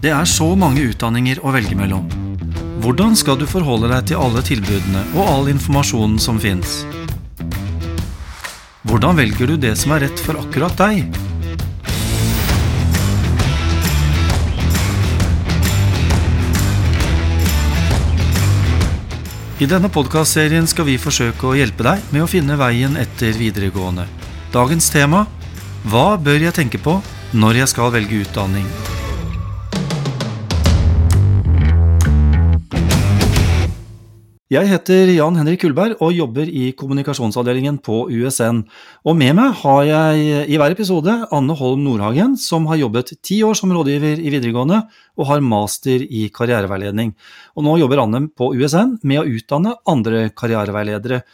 Det er så mange utdanninger å velge mellom. Hvordan skal du forholde deg til alle tilbudene og all informasjonen som fins? Hvordan velger du det som er rett for akkurat deg? I denne podkastserien skal vi forsøke å hjelpe deg med å finne veien etter videregående. Dagens tema Hva bør jeg tenke på når jeg skal velge utdanning? Jeg heter Jan Henrik Kullberg og jobber i kommunikasjonsavdelingen på USN. Og med meg har jeg i hver episode Anne Holm Nordhagen, som har jobbet ti år som rådgiver i videregående og har master i karriereveiledning. Og nå jobber Anne på USN med å utdanne andre karriereveiledere.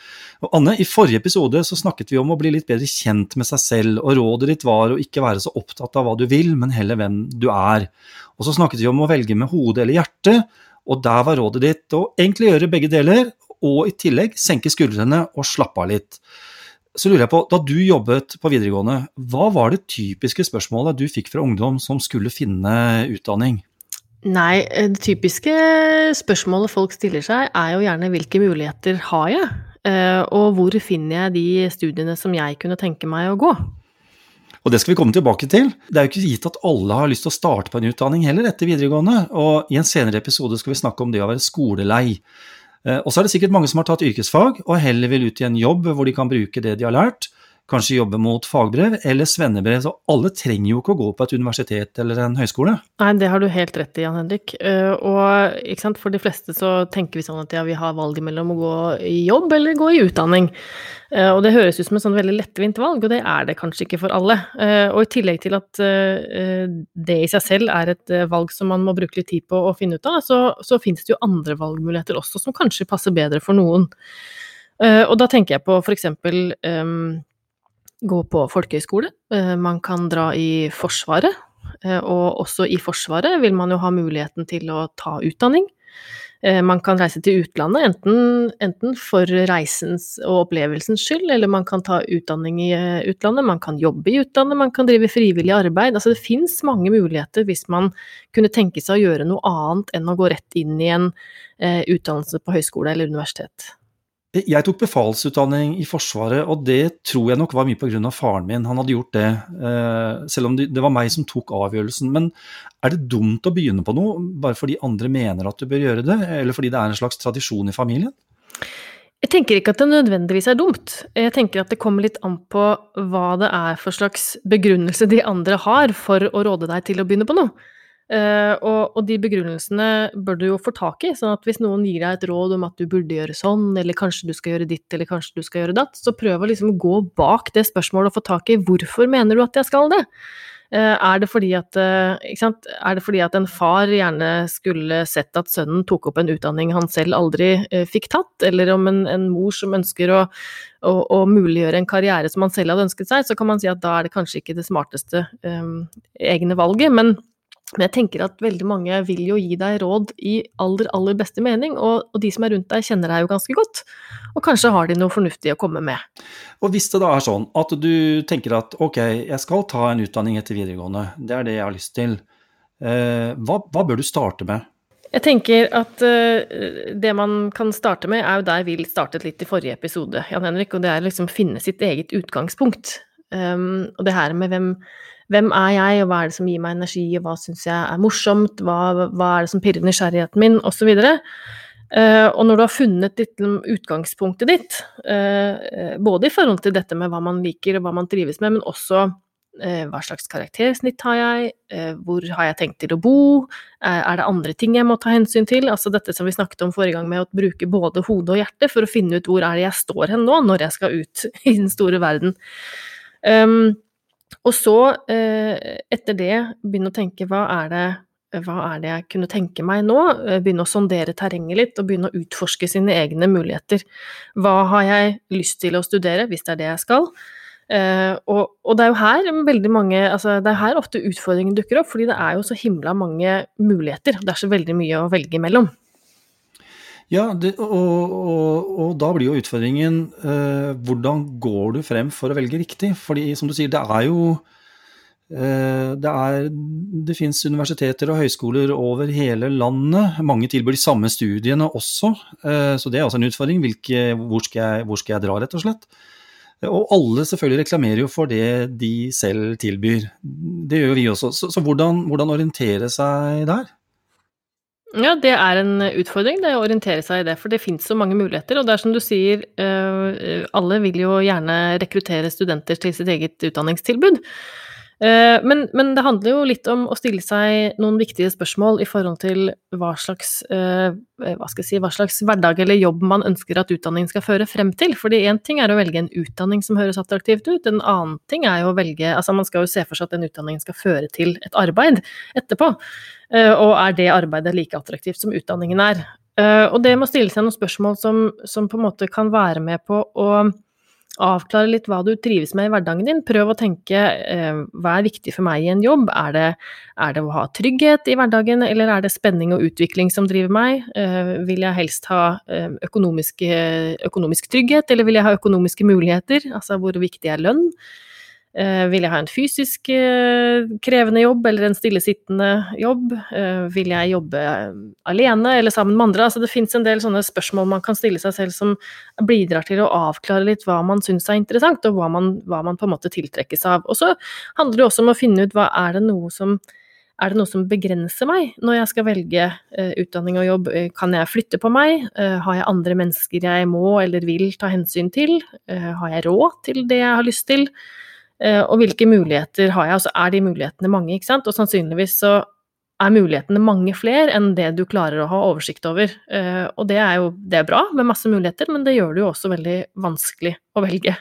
Og Anne, i forrige episode så snakket vi om å bli litt bedre kjent med seg selv, og rådet ditt var å ikke være så opptatt av hva du vil, men heller hvem du er. Og så snakket vi om å velge med hodet eller hjertet og der var rådet ditt å egentlig gjøre begge deler, og i tillegg senke skuldrene og slappe av litt. Så lurer jeg på, da du jobbet på videregående, hva var det typiske spørsmålet du fikk fra ungdom som skulle finne utdanning? Nei, det typiske spørsmålet folk stiller seg, er jo gjerne hvilke muligheter har jeg? Eh, og hvor finner jeg de studiene som jeg kunne tenke meg å gå? Og det skal vi komme tilbake til. Det er jo ikke gitt at alle har lyst til å starte på en utdanning heller etter videregående, og i en senere episode skal vi snakke om det å være skolelei. Eh, og så er det sikkert mange som har tatt yrkesfag og heller vil ut i en jobb hvor de kan bruke det de har lært, kanskje jobbe mot fagbrev eller svennebrev. Så alle trenger jo ikke å gå på et universitet eller en høyskole. Nei, det har du helt rett i, Jan Henrik. Eh, og for de fleste så tenker vi sånn at ja, vi har valget mellom å gå i jobb eller gå i utdanning. Eh, og det høres ut som et sånn veldig lettvint valg, og det er det kanskje ikke for alle. Eh, og i tillegg til at det i seg selv er et valg som man må bruke litt tid på å finne ut av, så, så finnes det jo andre valgmuligheter også som kanskje passer bedre for noen. Og da tenker jeg på for eksempel um, gå på folkehøyskole. Eh, man kan dra i Forsvaret, eh, og også i Forsvaret vil man jo ha muligheten til å ta utdanning. Eh, man kan reise til utlandet, enten, enten, for reisens og opplevelsens skyld, eller man kan ta utdanning i utlandet, man kan jobbe i utlandet, man kan drive frivillig arbeid. Altså det fins mange muligheter hvis man kunne tenke seg å gjøre noe annet enn å gå rett inn i en utdannelse på høyskole eller universitet. Jeg tok befalsutdanning i Forsvaret, og det tror jeg nok var mye pga. faren min. Han hadde gjort det, eh, selv om det var meg som tok avgjørelsen. Men er det dumt å begynne på noe bare fordi andre mener at du bør gjøre det, eller fordi det er en slags tradisjon i familien? Jeg tenker ikke at det nødvendigvis er dumt. Jeg tenker at det kommer litt an på hva det er for slags begrunnelse de andre har for å råde deg til å begynne på noe. Uh, og, og, de begrunnelsene bør du jo få tak i, sånn at hvis noen gir deg et råd om at du burde gjøre sånn, eller kanskje du skal gjøre ditt, eller kanskje du skal gjøre datt, så prøv å liksom gå bak det spørsmålet og få tak i hvorfor mener du at jeg skal det? Uh, er, det fordi at, uh, er det fordi at en far gjerne skulle sett at sønnen tok opp en utdanning han selv aldri fikk tatt, eller om en, en mor som ønsker å, å, å, muliggjøre en karriere som han selv hadde ønsket seg, så kan man si at da er det kanskje ikke det smarteste um, egne valget, men men jeg tenker at veldig mange vil jo gi deg råd i aller, aller beste mening, og, og, de som er rundt deg kjenner deg jo ganske godt, og kanskje har de noe fornuftig å komme med. Og hvis det da er sånn at du tenker at ok, jeg skal ta en utdanning etter videregående, det er det jeg har lyst til, eh, hva, hva, bør du starte med? Jeg tenker at uh, det man kan starte med, er jo der vi startet litt i forrige episode, Jan Henrik, og det er liksom finne sitt eget utgangspunkt. Um, og det her med hvem hvem er jeg, og hva er det som gir meg energi, og hva syns jeg er morsomt, hva, hva, er det som pirrer nysgjerrigheten min, osv. Uh, eh, og når du har funnet ditt, utgangspunktet ditt, uh, både i forhold til dette med hva man liker og hva man trives med, men også uh, hva slags karaktersnitt har jeg, hvor har jeg tenkt til å bo, er det andre ting jeg må ta hensyn til? Altså dette som vi snakket om forrige gang med å bruke både hode og hjerte for å finne ut hvor er det jeg står hen nå, når jeg skal ut i den store verden. Um, og så, eh, etter det, begynne å tenke hva er det hva er det jeg kunne tenke meg nå? Eh, begynne å sondere terrenget litt, og begynne å utforske sine egne muligheter. Hva har jeg lyst til å studere, hvis det er det jeg skal? Uh, og, og, det er jo her veldig mange altså det er her ofte utfordringen dukker opp, fordi det er jo så himla mange muligheter. Det er så veldig mye å velge imellom. Ja, det, og, og, og, da blir jo utfordringen eh, hvordan går du frem for å velge riktig? Fordi som du sier, det er jo eh, det er det fins universiteter og høyskoler over hele landet. Mange tilbyr de samme studiene også, eh, så det er også en utfordring. Hvilke, hvor, skal jeg, hvor, skal jeg, dra, rett og slett? Og alle selvfølgelig reklamerer jo for det de selv tilbyr. Det gjør vi også. Så, så hvordan, hvordan orientere seg der? Ja, det er en utfordring, det å orientere seg i det. For det finnes så mange muligheter. Og det er som du sier, eh, alle vil jo gjerne rekruttere studenter til sitt eget utdanningstilbud. Eh, men, men, det handler jo litt om å stille seg noen viktige spørsmål i forhold til hva slags, eh, hva skal jeg si, hva slags hverdag eller jobb man ønsker at utdanningen skal føre frem til. Fordi én ting er å velge en utdanning som høres attraktivt ut, en annen ting er jo å velge Altså man skal jo se for seg at den utdanningen skal føre til et arbeid etterpå. Eh, og er det arbeidet like attraktivt som utdanningen er? Eh, og det må stille seg noen spørsmål som, som på en måte kan være med på å avklare litt hva du trives med i hverdagen din. Prøv å tenke eh, hva er viktig for meg i en jobb? Er det, er det, å ha trygghet i hverdagen, eller er det spenning og utvikling som driver meg? Eh, vil jeg helst ha eh, økonomisk, økonomisk, trygghet, eller vil jeg ha økonomiske muligheter? Altså hvor viktig er lønn? Eh, vil jeg ha en fysisk eh, krevende jobb eller en stillesittende jobb? Eh, vil jeg jobbe alene eller sammen med andre? Altså det fins en del sånne spørsmål man kan stille seg selv som bidrar til å avklare litt hva man syns er interessant, og hva man, hva man, på en måte tiltrekkes av. Og så handler det også om å finne ut hva er det noe som er det noe som begrenser meg når jeg skal velge utdanning og jobb? Kan jeg flytte på meg? Har jeg andre mennesker jeg må eller vil ta hensyn til? Har jeg råd til det jeg har lyst til? Eh, og hvilke muligheter har jeg? Altså, er de mulighetene mange, ikke sant. Og sannsynligvis så er mulighetene mange flere enn det du klarer å ha oversikt over. Eh, og det er jo det er bra med masse muligheter, men det gjør det jo også veldig vanskelig å velge.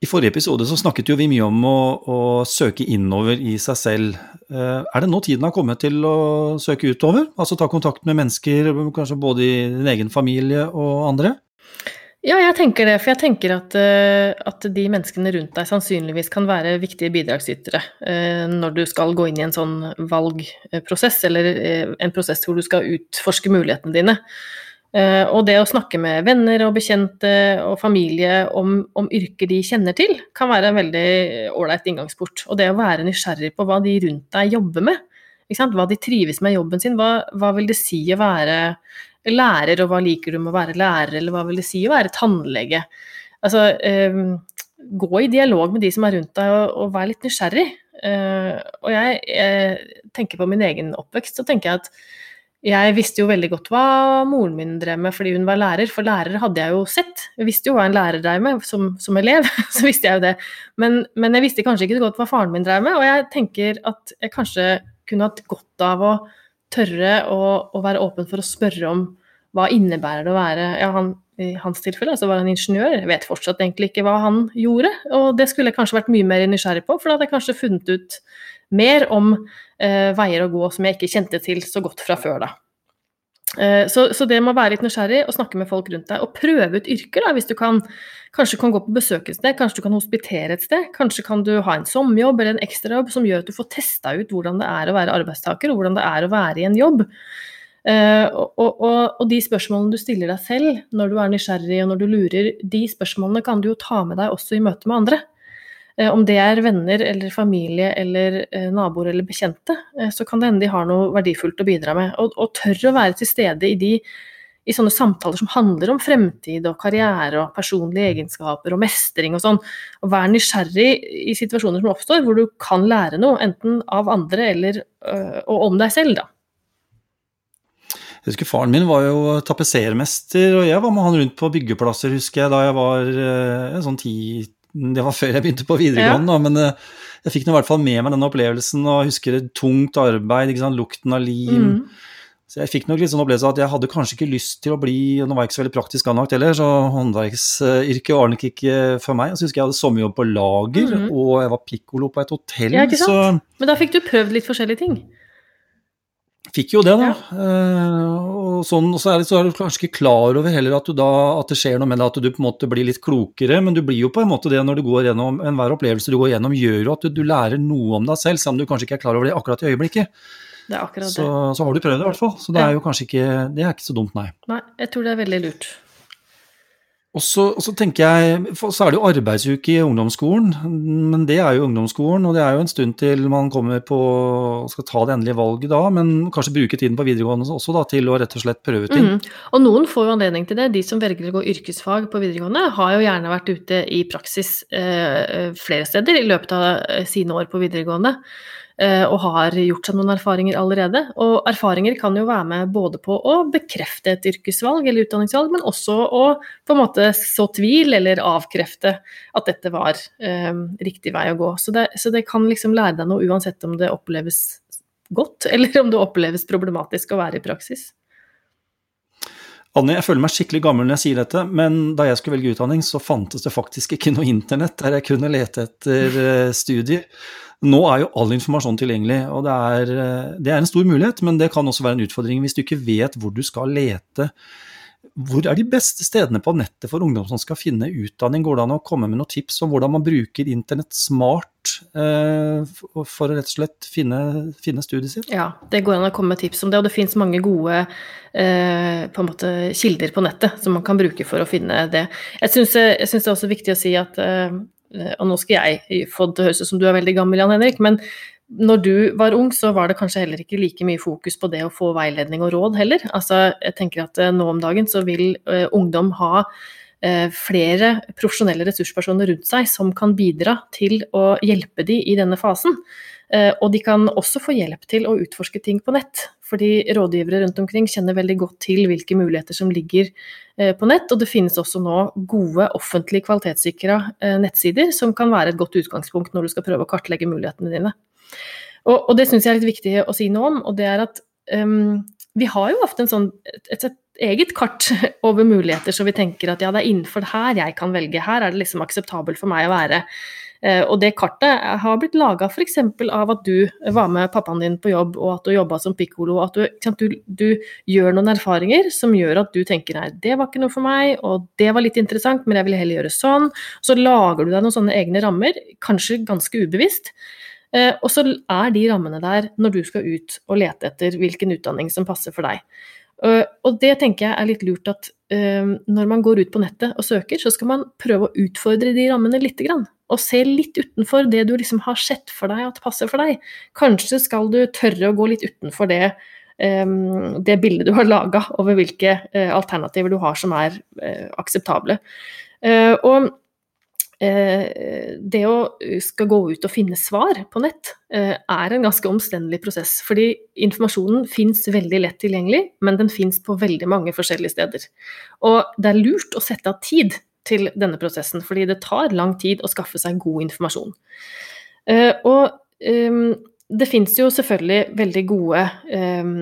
I forrige episode så snakket jo vi mye om å, å, søke innover i seg selv. Eh, er det nå tiden har kommet til å søke utover? Altså ta kontakt med mennesker, kanskje både i din egen familie og andre? Ja, jeg tenker det. For jeg tenker at, eh, at, de menneskene rundt deg sannsynligvis kan være viktige bidragsytere eh, når du skal gå inn i en sånn valgprosess, eller eh, en prosess hvor du skal utforske mulighetene dine. Og det å snakke med venner og bekjente og familie om, om yrker de kjenner til, kan være en veldig ålreit inngangsport. Og det å være nysgjerrig på hva de rundt deg jobber med, hva de trives med i jobben sin, hva, hva vil det si å være lærer, og hva liker du med å være lærer, eller hva vil det si å være tannlege? Altså, eh, gå i dialog med de som er rundt deg, og, og vær litt nysgjerrig. Eh, og jeg, jeg, tenker på min egen oppvekst, så tenker jeg at jeg visste jo veldig godt hva moren min drev med fordi hun var lærer, for lærere hadde jeg jo sett. Jeg visste jo hva en lærer drev med som, som elev, så visste jeg jo det. Men, men, jeg visste kanskje ikke så godt hva faren min drev med, og jeg tenker at jeg kanskje kunne hatt godt av å tørre å, å, være åpen for å spørre om hva innebærer det å være ja, han, I hans tilfelle altså var han ingeniør, jeg vet fortsatt egentlig ikke hva han gjorde. Og det skulle jeg kanskje vært mye mer nysgjerrig på, for da hadde jeg kanskje funnet ut mer om eh, veier å gå som jeg ikke kjente til så godt fra før da. Eh, så, så, det å være litt nysgjerrig og snakke med folk rundt deg. Og prøve ut yrker, hvis du kan. Kanskje du kan gå på besøk et sted, kanskje du kan hospitere et sted. Kanskje kan du ha en sommerjobb eller en ekstrajobb som gjør at du får testa ut hvordan det er å være arbeidstaker, og hvordan det er å være i en jobb. Uh, og, og, og, de spørsmålene du stiller deg selv når du er nysgjerrig og når du lurer, de spørsmålene kan du jo ta med deg også i møte med andre. Eh, om det er venner eller familie eller eh, naboer eller bekjente, eh, så kan det hende de har noe verdifullt å bidra med. Og, og tør å være til stede i, de, i sånne samtaler som handler om fremtid og karriere og personlige egenskaper og mestring og sånn. Og være nysgjerrig i situasjoner som oppstår, hvor du kan lære noe, enten av andre eller og om deg selv, da. Jeg husker Faren min var jo tapetsermester, og jeg var med han rundt på byggeplasser husker jeg, da jeg var sånn ti det var før jeg begynte på videregående, ja. men eh, jeg fikk i hvert fall med meg den opplevelsen og husker et tungt arbeid, lukten av lim. Mm. Så jeg fikk nok litt sånn opplevelse at jeg hadde kanskje ikke lyst til å bli og Nå var jeg ikke så veldig praktisk anlagt heller, så håndverksyrket var nok ikke for meg. Og Så husker jeg hadde sommerjobb på lager, mm. og jeg var pikkolo på et hotell. Ja, ikke sant? Så... Men da fikk du prøvd litt forskjellige ting? Fikk jo det, da. Ja. Uh, og, sånn, og så, er det, så, er du kanskje ikke klar over heller at, da, at, det skjer noe med deg, at du på en måte blir litt klokere, men du blir jo på en måte det når du går gjennom enhver opplevelse du går gjennom, gjør jo at du, du, lærer noe om deg selv, selv om du kanskje ikke er klar over det akkurat i øyeblikket. Det er akkurat så, det. Så har du prøvd det, i hvert fall. Så det er jo kanskje ikke Det er ikke så dumt, nei. Nei, jeg tror det er veldig lurt. Og så, og så, tenker jeg, så er det jo arbeidsuke i ungdomsskolen, men det er jo ungdomsskolen, og det er jo en stund til man kommer på skal ta det endelige valget da, men kanskje bruke tiden på videregående også da, til å rett og slett prøve ting. Mm. Og noen får jo anledning til det. De som velger å gå yrkesfag på videregående, har jo gjerne vært ute i praksis eh, flere steder i løpet av eh, sine år på videregående. Eh, og har gjort seg noen erfaringer allerede. Og erfaringer kan jo være med både på å bekrefte et yrkesvalg eller utdanningsvalg, men også å på en måte så tvil eller avkrefte at dette var eh, riktig vei å gå. Så det, så det, kan liksom lære deg noe uansett om det oppleves godt, eller om det oppleves problematisk å være i praksis. Anne, jeg føler meg skikkelig gammel når jeg sier dette, men da jeg skulle velge utdanning, så fantes det faktisk ikke noe internett der jeg kunne lete etter eh, studier. Nå er jo all informasjon tilgjengelig, og det er, eh, det er, en stor mulighet, men det kan også være en utfordring hvis du ikke vet hvor du skal lete. Hvor er de beste stedene på nettet for ungdom som skal finne utdanning? Går det an å komme med noen tips om hvordan man bruker internett smart eh, for å rett og slett finne, finne, studiet sitt? Ja, det går an å komme med tips om det, og det finnes mange gode eh, på måte, kilder på nettet som man kan bruke for å finne det. Jeg syns det er også viktig å si at Eh, og nå skal jeg få det til å høres ut som du er veldig gammel, Jan Henrik, men når du var ung, så var det kanskje heller ikke like mye fokus på det å få veiledning og råd heller. Altså, jeg tenker at eh, nå om dagen så vil uh, ungdom ha uh, flere profesjonelle ressurspersoner rundt seg som kan bidra til å hjelpe de i denne fasen. Uh, og de kan også få hjelp til å utforske ting på nett. Fordi rådgivere rundt omkring kjenner veldig godt til hvilke muligheter som ligger eh, på nett. Og det finnes også nå gode offentlig kvalitetssikra eh, nettsider som kan være et godt utgangspunkt når du skal prøve å kartlegge mulighetene dine. Og, og det syns jeg er litt viktig å si noe om, og det er at um, vi har jo ofte sånn, et, et, eget kart over muligheter, så vi tenker at ja, det er innenfor her jeg kan velge. Her er det liksom akseptabelt for meg å være. Eh, og det kartet har blitt laga f.eks. av at du var med pappaen din på jobb, og at du jobba som pikkolo, at du, du, du, gjør noen erfaringer som gjør at du tenker nei, det var ikke noe for meg, og det var litt interessant, men jeg ville heller gjøre sånn. Så lager du deg noen sånne egne rammer, kanskje ganske ubevisst. Eh, og så er de rammene der når du skal ut og lete etter hvilken utdanning som passer for deg. Eh, og det tenker jeg er litt lurt at når man går ut på nettet og søker, så skal man prøve å utfordre de rammene lite grann og se litt utenfor det du liksom har sett for deg at passer for deg. Kanskje skal du tørre å gå litt utenfor det, det bildet du har laga over hvilke alternativer du har som er akseptable. Og det å skal gå ut og finne svar på nett er en ganske omstendelig prosess. Fordi informasjonen fins veldig lett tilgjengelig, men den fins på veldig mange forskjellige steder. Og det er lurt å sette av tid til denne prosessen, fordi det tar lang tid å skaffe seg god informasjon. Og um, det fins jo selvfølgelig veldig gode, um,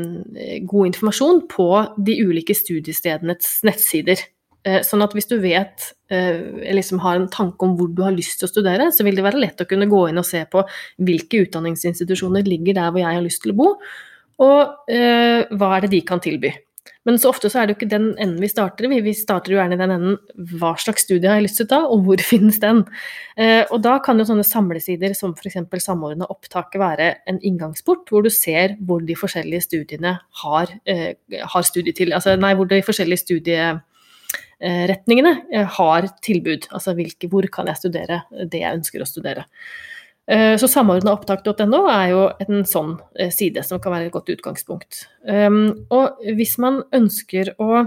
god informasjon på de ulike studiestedenes nettsider. Uh, sånn at hvis du vet, uh, liksom har en tanke om hvor du har lyst til å studere, så vil det være lett å kunne gå inn og se på hvilke utdanningsinstitusjoner ligger der hvor jeg har lyst til å bo, og hva er det de kan tilby. Men så ofte så er det jo ikke den enden vi starter i. Vi starter jo gjerne i den enden hva slags studie har jeg lyst til å ta, og hvor finnes den? Eh, og da kan jo sånne samlesider som f.eks. Samordna opptak være en inngangsport, hvor du ser hvor de forskjellige studiene har, eh, har studietil... Altså nei, hvor de forskjellige studieretningene eh, har tilbud. Altså hvilke, hvor kan jeg studere det jeg ønsker å studere. Eh, så samordnaopptak.no er jo en sånn eh, side som kan være et godt utgangspunkt. Um, og hvis man ønsker å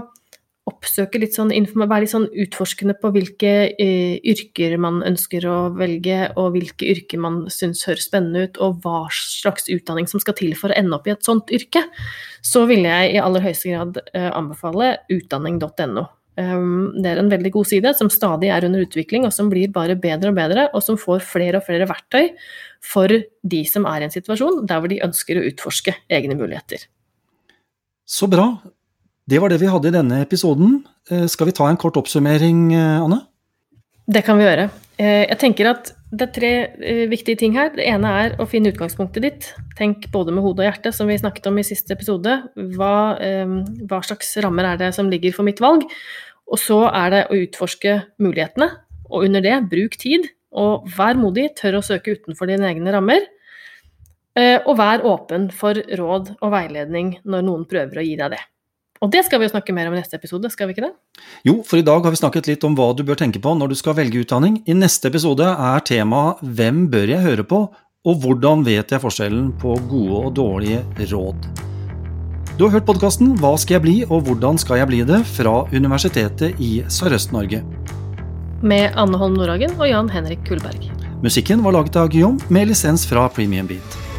oppsøke litt sånn, være litt sånn utforskende på hvilke yrker man ønsker å velge, og hvilke yrker man syns høres spennende ut, og hva slags utdanning som skal til for å ende opp i et sånt yrke, så ville jeg i aller høyeste grad anbefale utdanning.no. Ehm, det er en veldig god side som stadig er under utvikling, og som blir bare bedre og bedre, og som får flere og flere verktøy for de som er i en situasjon der hvor de ønsker å utforske egne muligheter. Så bra. Det var det vi hadde i denne episoden. Eh, skal vi ta en kort oppsummering, eh, Anne? Det kan vi gjøre. Eh, jeg tenker at det er tre viktige ting her. Det ene er å finne utgangspunktet ditt. Tenk både med hodet og hjertet, som vi snakket om i siste episode. Hva, hva slags rammer er det som ligger for mitt valg? Og så er det å utforske mulighetene, og under det bruk tid. Og vær modig, tør å søke utenfor dine egne rammer. Og vær åpen for råd og veiledning når noen prøver å gi deg det. Og det skal vi jo snakke mer om i neste episode, skal vi ikke det? Jo, for i dag har vi snakket litt om hva du bør tenke på når du skal velge utdanning. I neste episode er temaet Hvem bør jeg høre på, og hvordan vet jeg forskjellen på gode og dårlige råd? Du har hørt podkasten Hva skal jeg bli, og hvordan skal jeg bli det? fra Universitetet i Sørøst-Norge. Med Anne Holm Nordhagen og Jan Henrik Kullberg. Musikken var laget av Guillaume med lisens fra Premium Beat.